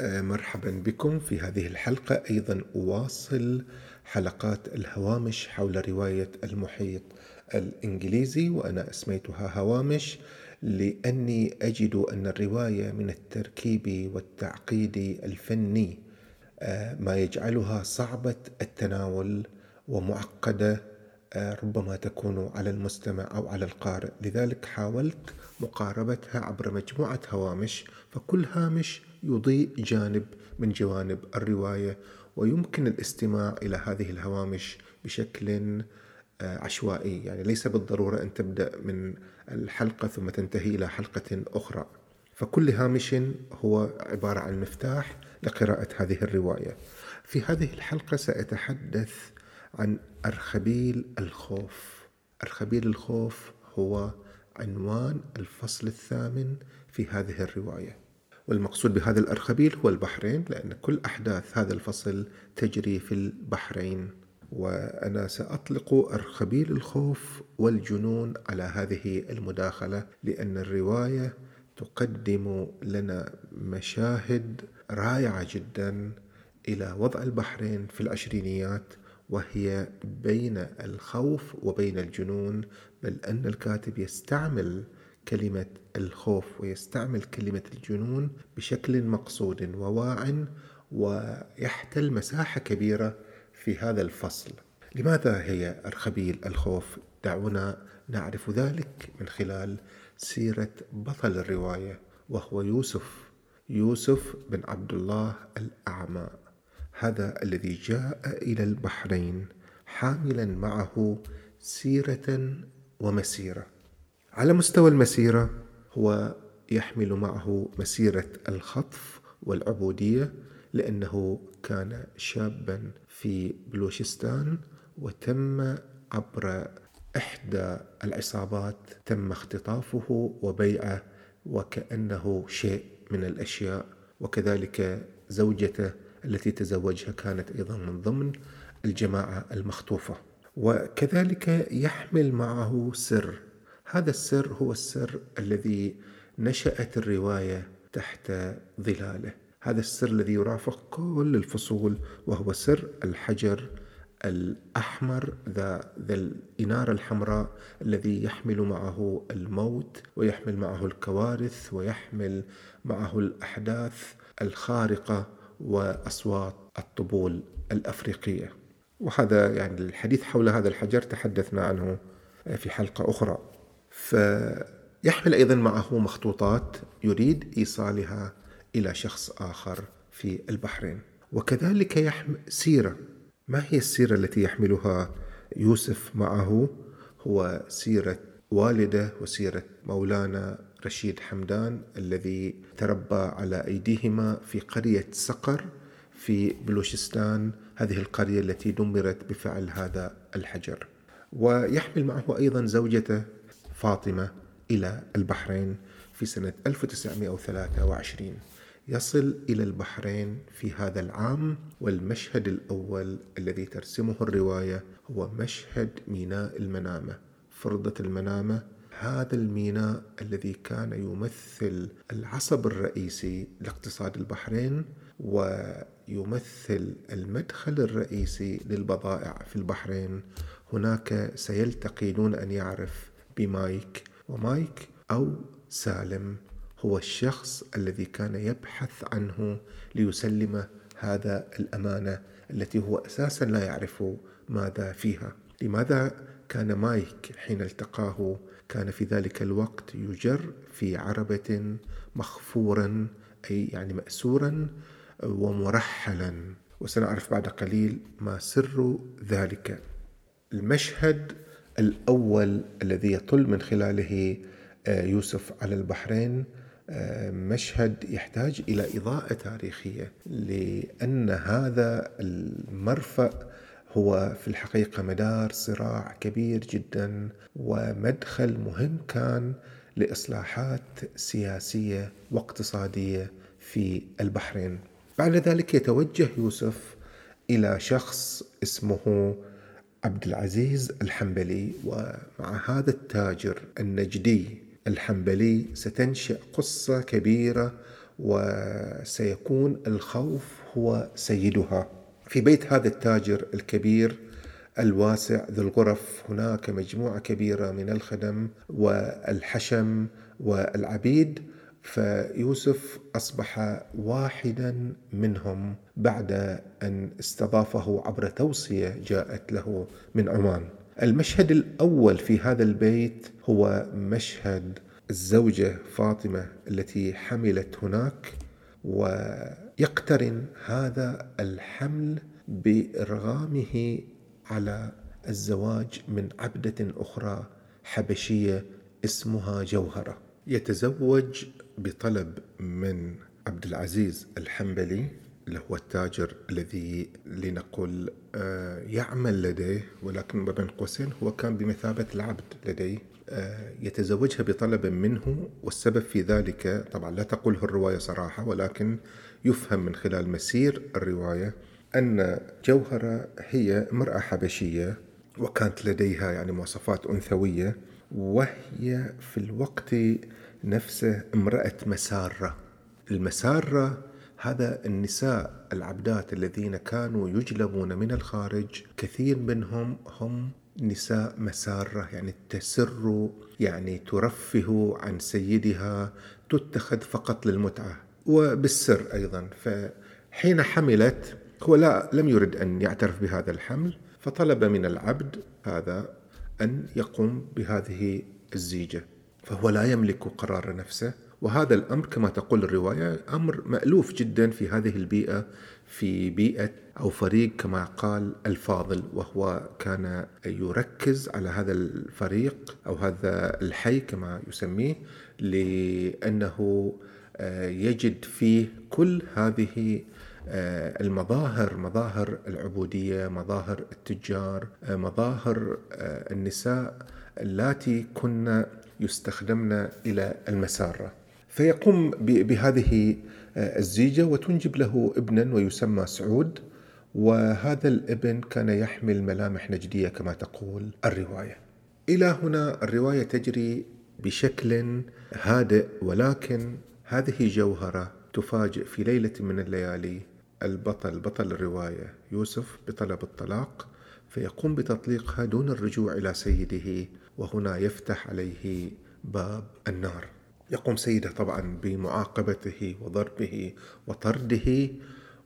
آه، مرحبا بكم في هذه الحلقة. أيضا أواصل حلقات الهوامش حول رواية المحيط الإنجليزي وأنا أسميتها هوامش لأني أجد أن الرواية من التركيب والتعقيد الفني آه، ما يجعلها صعبة التناول ومعقدة آه، ربما تكون على المستمع أو على القارئ. لذلك حاولت مقاربتها عبر مجموعة هوامش فكل هامش يضيء جانب من جوانب الرواية ويمكن الاستماع إلى هذه الهوامش بشكل آه، عشوائي. يعني ليس بالضرورة أن تبدأ من الحلقة ثم تنتهي إلى حلقة أخرى. فكل هامش هو عبارة عن مفتاح لقراءة هذه الرواية. في هذه الحلقة سأتحدث عن أرخبيل الخوف. أرخبيل الخوف هو عنوان الفصل الثامن في هذه الرواية. والمقصود بهذا الأرخبيل هو البحرين لأن كل أحداث هذا الفصل تجري في البحرين. وأنا سأطلق أرخبيل الخوف والجنون على هذه المداخلة لأن الرواية تقدم لنا مشاهد رائعة جدا إلى وضع البحرين في العشرينيات وهي بين الخوف وبين الجنون بل أن الكاتب يستعمل كلمة الخوف ويستعمل كلمة الجنون بشكل مقصود وواع ويحتل مساحة كبيرة في هذا الفصل. لماذا هي أرخبيل الخوف؟ دعونا نعرف ذلك من خلال سيرة بطل الرواية وهو يوسف يوسف بن عبد الله الأعمى هذا الذي جاء إلى البحرين حاملا معه سيرة ومسيرة على مستوى المسيرة هو يحمل معه مسيرة الخطف والعبودية لأنه كان شابا في بلوشستان وتم عبر إحدى العصابات تم اختطافه وبيعه وكأنه شيء من الأشياء. وكذلك زوجته التي تزوجها كانت أيضا من ضمن الجماعة المخطوفة. وكذلك يحمل معه سر هذا السر هو السر الذي نشأت الرواية تحت ظلاله. هذا السر الذي يرافق كل الفصول وهو سر الحجر الأحمر ذا, ذا الإنارة الحمراء الذي يحمل معه الموت ويحمل معه الكوارث ويحمل معه الأحداث الخارقة وأصوات الطبول الأفريقية. وهذا يعني الحديث حول هذا الحجر تحدثنا عنه في حلقة أخرى. فيحمل أيضا معه مخطوطات يريد إيصالها إلى شخص آخر في البحرين. وكذلك يحمل سيرة. ما هي السيرة التي يحملها يوسف معه؟ هو سيرة والده وسيرة مولانا رشيد حمدان الذي تربى على أيديهما في قرية سقر في بلوشستان هذه القرية التي دمرت بفعل هذا الحجر. ويحمل معه أيضا زوجته فاطمة إلى البحرين في سنة 1923 يصل إلى البحرين في هذا العام والمشهد الأول الذي ترسمه الرواية هو مشهد ميناء المنامة. فرضة المنامة هذا الميناء الذي كان يمثل العصب الرئيسي لاقتصاد البحرين ويمثل المدخل الرئيسي للبضائع في البحرين. هناك سيلتقي دون أن يعرف بمايك ومايك أو سالم هو الشخص الذي كان يبحث عنه ليسلم هذا الأمانة التي هو أساسا لا يعرف ماذا فيها. لماذا كان مايك حين التقاه؟ كان في ذلك الوقت يجر في عربة مخفورا أي يعني مأسورا ومرحلا. وسنعرف بعد قليل ما سر ذلك. المشهد الأول الذي يطل من خلاله آه، يوسف على البحرين آه، مشهد يحتاج إلى إضاءة تاريخية لأن هذا المرفأ هو في الحقيقة مدار صراع كبير جدا ومدخل مهم كان لإصلاحات سياسية واقتصادية في البحرين. بعد ذلك يتوجه يوسف إلى شخص اسمه عبد العزيز الحنبلي ومع هذا التاجر النجدي الحنبلي ستنشأ قصة كبيرة وسيكون الخوف هو سيدها. في بيت هذا التاجر الكبير الواسع ذو الغرف هناك مجموعة كبيرة من الخدم والحشم والعبيد فيوسف أصبح واحدا منهم بعد أن استضافه عبر توصية جاءت له من عمان. المشهد الأول في هذا البيت هو مشهد الزوجة فاطمة التي حملت هناك ويقترن هذا الحمل بإرغامه على الزواج من عبدة أخرى حبشية اسمها جوهرة. يتزوج بطلب من عبد العزيز الحنبلي اللي هو التاجر الذي لنقل آه، يعمل لديه ولكن بين قوسين هو كان بمثابة العبد لديه. آه، يتزوجها بطلب منه والسبب في ذلك طبعا لا تقوله الرواية صراحة ولكن يفهم من خلال مسير الرواية أن جوهرة هي امرأة حبشية وكانت لديها يعني مواصفات أنثوية. وهي في الوقت نفسه امرأة مسارة. المسارة هذا النساء العبدات الذين كانوا يجلبون من الخارج كثير منهم هم نساء مسارة يعني تسر يعني ترفه عن سيدها تتخذ فقط للمتعة وبالسر أيضا. فحين حملت هو لا لم يرد أن يعترف بهذا الحمل فطلب من العبد هذا أن يقوم بهذه الزيجة فهو لا يملك قرار نفسه. وهذا الأمر كما تقول الرواية أمر مألوف جدا في هذه البيئة في بيئة أو فريق كما قال الفاضل وهو كان يركز على هذا الفريق أو هذا الحي كما يسميه لأنه آه، يجد فيه كل هذه المظاهر مظاهر العبودية مظاهر التجار آه، مظاهر النساء اللاتي كن يستخدمن إلى المسارة. فيقوم بهذه آه، الزيجة وتنجب له ابنا ويسمى سعود وهذا الابن كان يحمل ملامح نجدية كما تقول الرواية. إلى هنا الرواية تجري بشكل هادئ ولكن هذه جوهرة تفاجئ في ليلة من الليالي البطل بطل الرواية يوسف بطلب الطلاق فيقوم بتطليقها دون الرجوع إلى سيده وهنا يفتح عليه باب النار. يقوم سيده طبعا بمعاقبته وضربه وطرده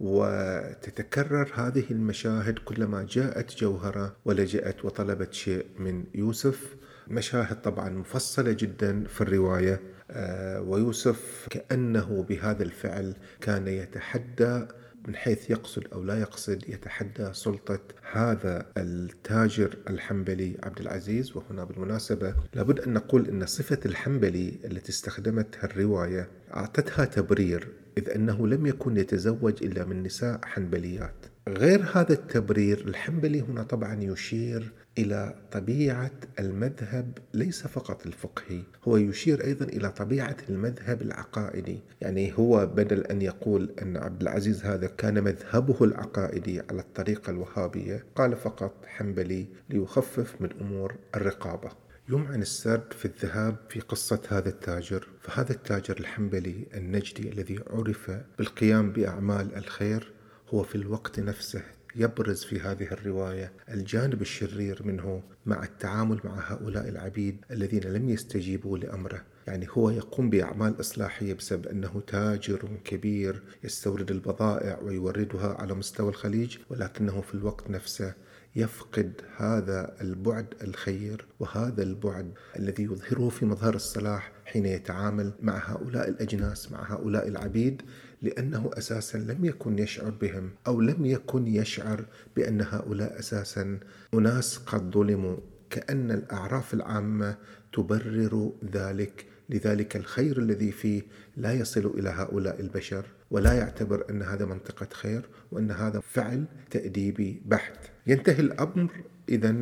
وتتكرر هذه المشاهد كلما جاءت جوهرة ولجأت وطلبت شيء من يوسف. مشاهد طبعا مفصلة جدا في الرواية آه، ويوسف كأنه بهذا الفعل كان يتحدى من حيث يقصد أو لا يقصد يتحدى سلطة هذا التاجر الحنبلي عبد العزيز وهنا بالمناسبة لابد أن نقول إن صفة الحنبلي التي استخدمتها الرواية أعطتها تبرير إذ أنه لم يكن يتزوج إلا من نساء حنبليات. غير هذا التبرير الحنبلي هنا طبعا يشير إلى طبيعة المذهب ليس فقط الفقهي، هو يشير أيضا إلى طبيعة المذهب العقائدي، يعني هو بدل أن يقول أن عبد العزيز هذا كان مذهبه العقائدي على الطريقة الوهابية، قال فقط حنبلي ليخفف من أمور الرقابة. يمعن السرد في الذهاب في قصة هذا التاجر فهذا التاجر الحنبلي النجدي الذي عرف بالقيام بأعمال الخير هو في الوقت نفسه يبرز في هذه الرواية الجانب الشرير منه مع التعامل مع هؤلاء العبيد الذين لم يستجيبوا لأمره. يعني هو يقوم بأعمال إصلاحية بسبب أنه تاجر كبير يستورد البضائع ويوردها على مستوى الخليج ولكنه في الوقت نفسه يفقد هذا البعد الخير وهذا البعد الذي يظهره في مظهر الصلاح حين يتعامل مع هؤلاء الأجناس مع هؤلاء العبيد لأنه أساسا لم يكن يشعر بهم أو لم يكن يشعر بأن هؤلاء أساسا أناس قد ظلموا كأن الأعراف العامة تبرر ذلك. لذلك الخير الذي فيه لا يصل إلى هؤلاء البشر ولا يعتبر أن هذا منطقة خير وأن هذا فعل تأديبي بحت. ينتهي الأمر اذا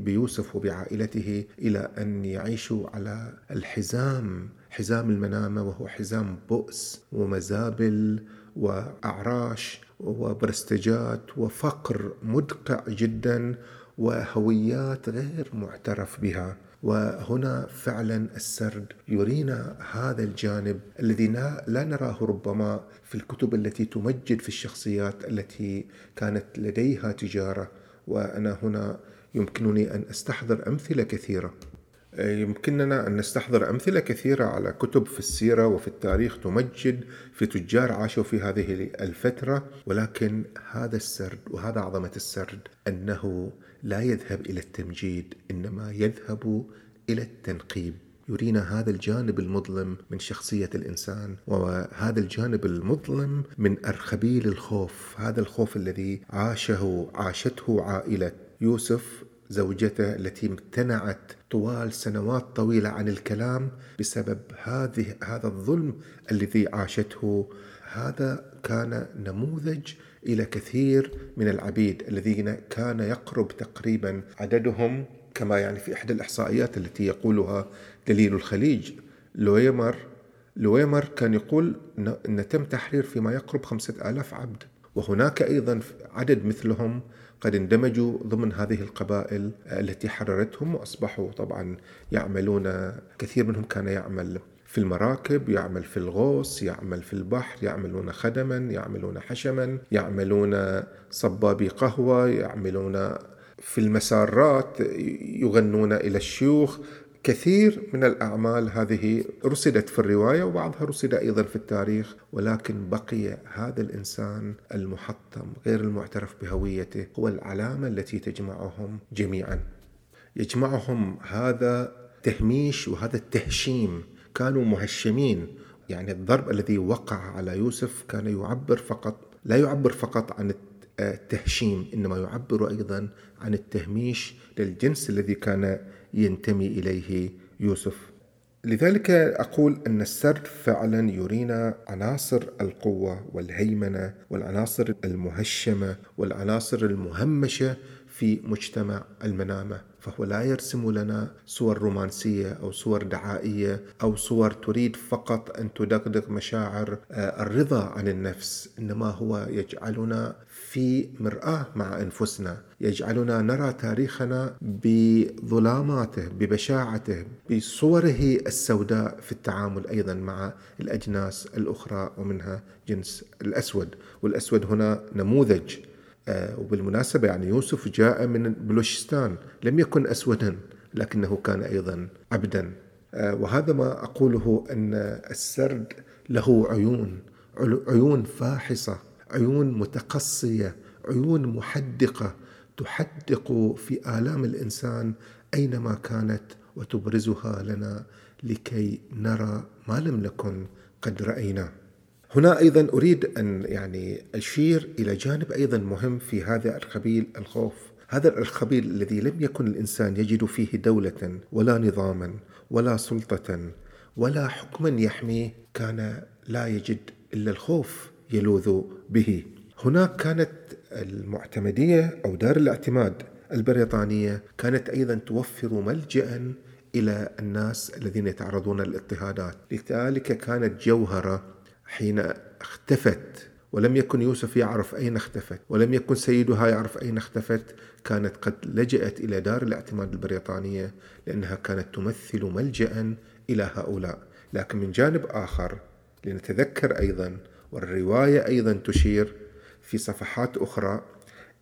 بيوسف وبعائلته إلى أن يعيشوا على الحزام حزام المنامة وهو حزام بؤس ومزابل وأعراش وبرستجات وفقر مدقع جدا وهويات غير معترف بها. وهنا فعلا السرد يرينا هذا الجانب الذي لا نراه ربما في الكتب التي تمجد في الشخصيات التي كانت لديها تجارة. وأنا هنا يمكنني أن أستحضر أمثلة كثيرة. يمكننا أن نستحضر أمثلة كثيرة على كتب في السيرة وفي التاريخ تمجد في تجار عاشوا في هذه الفترة ولكن هذا السرد وهذا عظمة السرد أنه لا يذهب إلى التمجيد إنما يذهب إلى التنقيب. يرينا هذا الجانب المظلم من شخصية الإنسان وهذا الجانب المظلم من أرخبيل الخوف هذا الخوف الذي عاشه عاشته عائلة يوسف زوجته التي امتنعت طوال سنوات طويلة عن الكلام بسبب هذه هذا الظلم الذي عاشته. هذا كان نموذج إلى كثير من العبيد الذين كان يقرب تقريبا عددهم كما يعني في إحدى الإحصائيات التي يقولها دليل الخليج. لويمر لويمر كان يقول إن تم تحرير فيما يقرب خمسة آلاف عبد وهناك أيضا عدد مثلهم قد اندمجوا ضمن هذه القبائل التي حررتهم وأصبحوا طبعا يعملون كثير منهم كان يعمل في المراكب يعمل في الغوص يعمل في البحر يعملون خدما يعملون حشما يعملون صبابي قهوة يعملون في المسارات يغنون إلى الشيوخ. كثير من الأعمال هذه رصدت في الرواية وبعضها رصد أيضا في التاريخ ولكن بقي هذا الإنسان المحطم غير المعترف بهويته هو العلامة التي تجمعهم جميعا. يجمعهم هذا تهميش وهذا التهشيم. كانوا مهشمين يعني الضرب الذي وقع على يوسف كان يعبر فقط لا يعبر فقط عن التهشيم إنما يعبر أيضا عن التهميش للجنس الذي كان ينتمي إليه يوسف. لذلك أقول أن السرد فعلا يرينا عناصر القوة والهيمنة والعناصر المهشمة والعناصر المهمشة في مجتمع المنامة فهو لا يرسم لنا صور رومانسية أو صور دعائية أو صور تريد فقط أن تدغدغ مشاعر آه، الرضا عن النفس إنما هو يجعلنا في مرآة مع أنفسنا. يجعلنا نرى تاريخنا بظلاماته ببشاعته بصوره السوداء في التعامل أيضا مع الأجناس الأخرى ومنها جنس الأسود. والأسود هنا نموذج. آه، وبالمناسبة يعني يوسف جاء من بلوشستان. لم يكن أسودا لكنه كان أيضا عبدا. آه، وهذا ما أقوله أن السرد له عيون عيون فاحصة. عيون متقصية عيون محدقة تحدق في آلام الإنسان أينما كانت وتبرزها لنا لكي نرى ما لم نكن قد رأيناه هنا أيضا أريد أن يعني أشير إلى جانب أيضا مهم في هذا الخبيل الخوف. هذا الخبيل الذي لم يكن الإنسان يجد فيه دولة ولا نظاما ولا سلطة ولا حكما يحميه كان لا يجد إلا الخوف. يلوذ به. هناك كانت المعتمدية أو دار الاعتماد البريطانية كانت أيضا توفر ملجأ إلى الناس الذين يتعرضون للاضطهادات. لذلك كانت جوهرة حين اختفت ولم يكن يوسف يعرف أين اختفت ولم يكن سيدها يعرف أين اختفت. كانت قد لجأت إلى دار الاعتماد البريطانية لأنها كانت تمثل ملجأ إلى هؤلاء. لكن من جانب آخر لنتذكر أيضا والرواية أيضا تشير في صفحات أخرى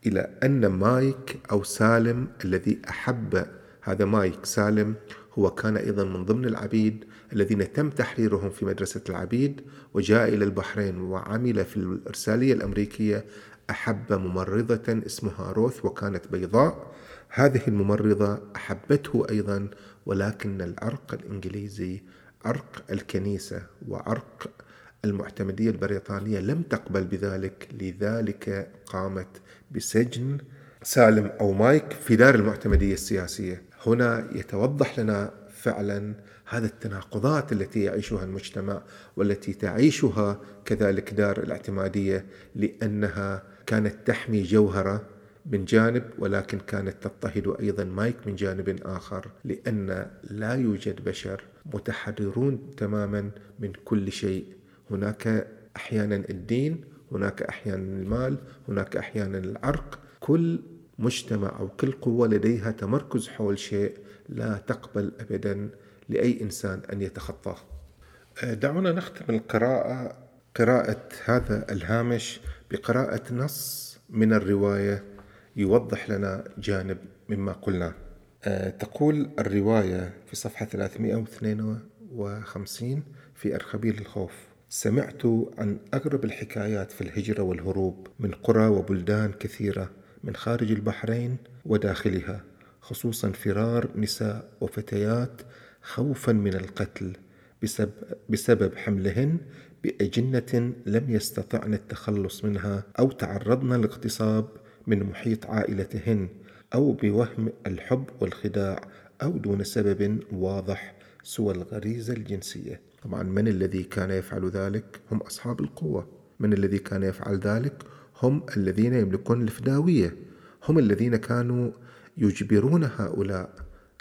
إلى أن مايك أو سالم الذي أحب هذا مايك سالم هو كان أيضا من ضمن العبيد الذين تم تحريرهم في مدرسة العبيد وجاء إلى البحرين وعمل في الإرسالية الأمريكية أحب ممرضة اسمها روث وكانت بيضاء. هذه الممرضة أحبته أيضا ولكن العرق الإنجليزي عرق الكنيسة وعرق المعتمدية البريطانية لم تقبل بذلك لذلك قامت بسجن سالم أو مايك في دار المعتمدية السياسية. هنا يتوضح لنا فعلا هذه التناقضات التي يعيشها المجتمع والتي تعيشها كذلك دار الاعتمادية لأنها كانت تحمي جوهرة من جانب ولكن كانت تضطهد أيضا مايك من جانب آخر لأن لا يوجد بشر متحررون تماما من كل شيء. هناك أحيانا الدين هناك أحيانا المال هناك أحيانا العرق. كل مجتمع أو كل قوة لديها تمركز حول شيء لا تقبل أبدا لأي إنسان أن يتخطاه. آه، دعونا نختم القراءة قراءة هذا الهامش بقراءة نص من الرواية يوضح لنا جانب مما قلنا. آه، تقول الرواية في صفحة 352 في أرخبيل الخوف. سمعت عن أغرب الحكايات في الهجرة والهروب من قرى وبلدان كثيرة من خارج البحرين وداخلها خصوصا فرار نساء وفتيات خوفا من القتل بسبب, حملهن بأجنة لم يستطعن التخلص منها أو تعرضن لاغتصاب من محيط عائلتهن أو بوهم الحب والخداع أو دون سبب واضح سوى الغريزة الجنسية. طبعا من الذي كان يفعل ذلك هم أصحاب القوة. من الذي كان يفعل ذلك هم الذين يملكون الفداوية. هم الذين كانوا يجبرون هؤلاء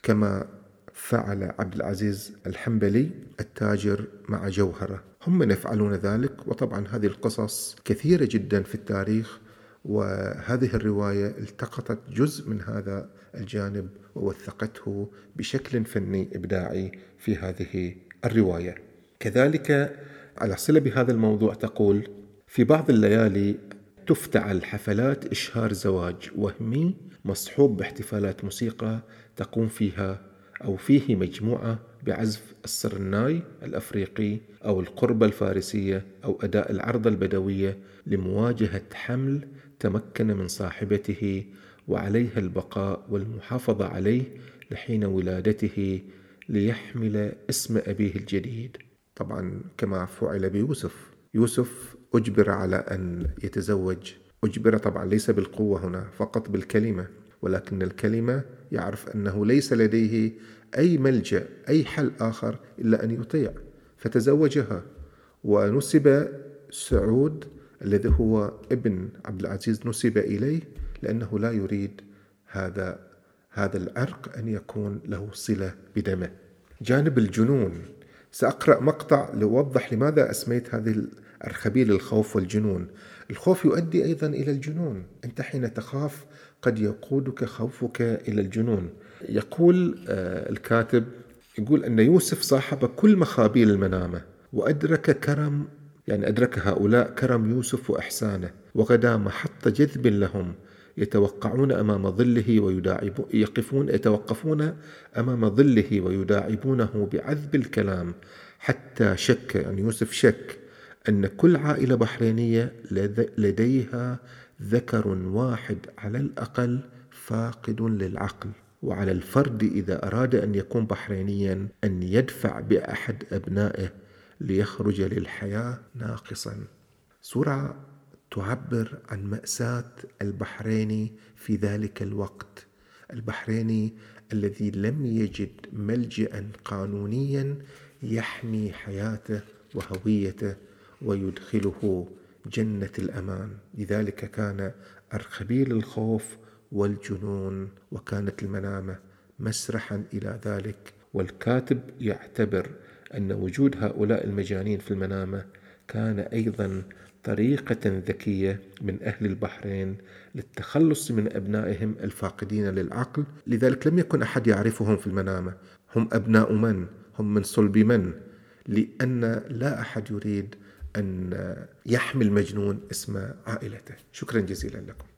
كما فعل عبد العزيز الحنبلي التاجر مع جوهرة. هم من يفعلون ذلك وطبعا هذه القصص كثيرة جدا في التاريخ وهذه الرواية التقطت جزء من هذا الجانب ووثقته بشكل فني إبداعي في هذه الرواية. كذلك على صلة بهذا الموضوع تقول في بعض الليالي تفتعل حفلات إشهار زواج وهمي مصحوب باحتفالات موسيقى تقوم فيها أو فيه مجموعة بعزف السرناي الأفريقي أو القربة الفارسية أو أداء العرضة البدوية لمواجهة حمل تمكن من صاحبته وعليها البقاء والمحافظة عليه لحين ولادته ليحمل اسم أبيه الجديد. طبعا كما فعل بيوسف. يوسف أجبر على أن يتزوج. أجبر طبعا ليس بالقوة هنا فقط بالكلمة. ولكن الكلمة يعرف أنه ليس لديه أي ملجأ أي حل آخر إلا أن يطيع. فتزوجها. ونسب سعود الذي هو ابن عبد العزيز نسب إليه لأنه لا يريد هذا هذا العرق أن يكون له صلة بدمه. جانب الجنون. سأقرأ مقطع لأوضح لماذا أسميت هذه الخبيل الخوف والجنون. الخوف يؤدي أيضا إلى الجنون. أنت حين تخاف قد يقودك خوفك إلى الجنون. يقول آه، الكاتب يقول أن يوسف صاحب كل مخابيل المنامة وأدرك كرم يعني أدرك هؤلاء كرم يوسف وإحسانه وغدا محط جذب لهم. يتوقعون أمام ظله ويداعبون يقفون يتوقفون أمام ظله ويداعبونه بعذب الكلام. حتى شك يعني يوسف شك أن كل عائلة بحرينية لديها ذكر واحد على الأقل فاقد للعقل. وعلى الفرد إذا أراد أن يكون بحرينيا أن يدفع بأحد أبنائه ليخرج للحياة ناقصا. سورة تعبر عن مأساة البحريني في ذلك الوقت. البحريني الذي لم يجد ملجأ قانونيا يحمي حياته وهويته ويدخله جنة الأمان. لذلك كان أرخبيل الخوف والجنون وكانت المنامة مسرحا إلى ذلك. والكاتب يعتبر أن وجود هؤلاء المجانين في المنامة كان أيضا طريقة ذكية من أهل البحرين للتخلص من أبنائهم الفاقدين للعقل. لذلك لم يكن أحد يعرفهم في المنامة. هم أبناء من؟ هم من صلب من؟ لأن لا أحد يريد أن يحمل مجنون اسم عائلته. شكرا جزيلا لكم.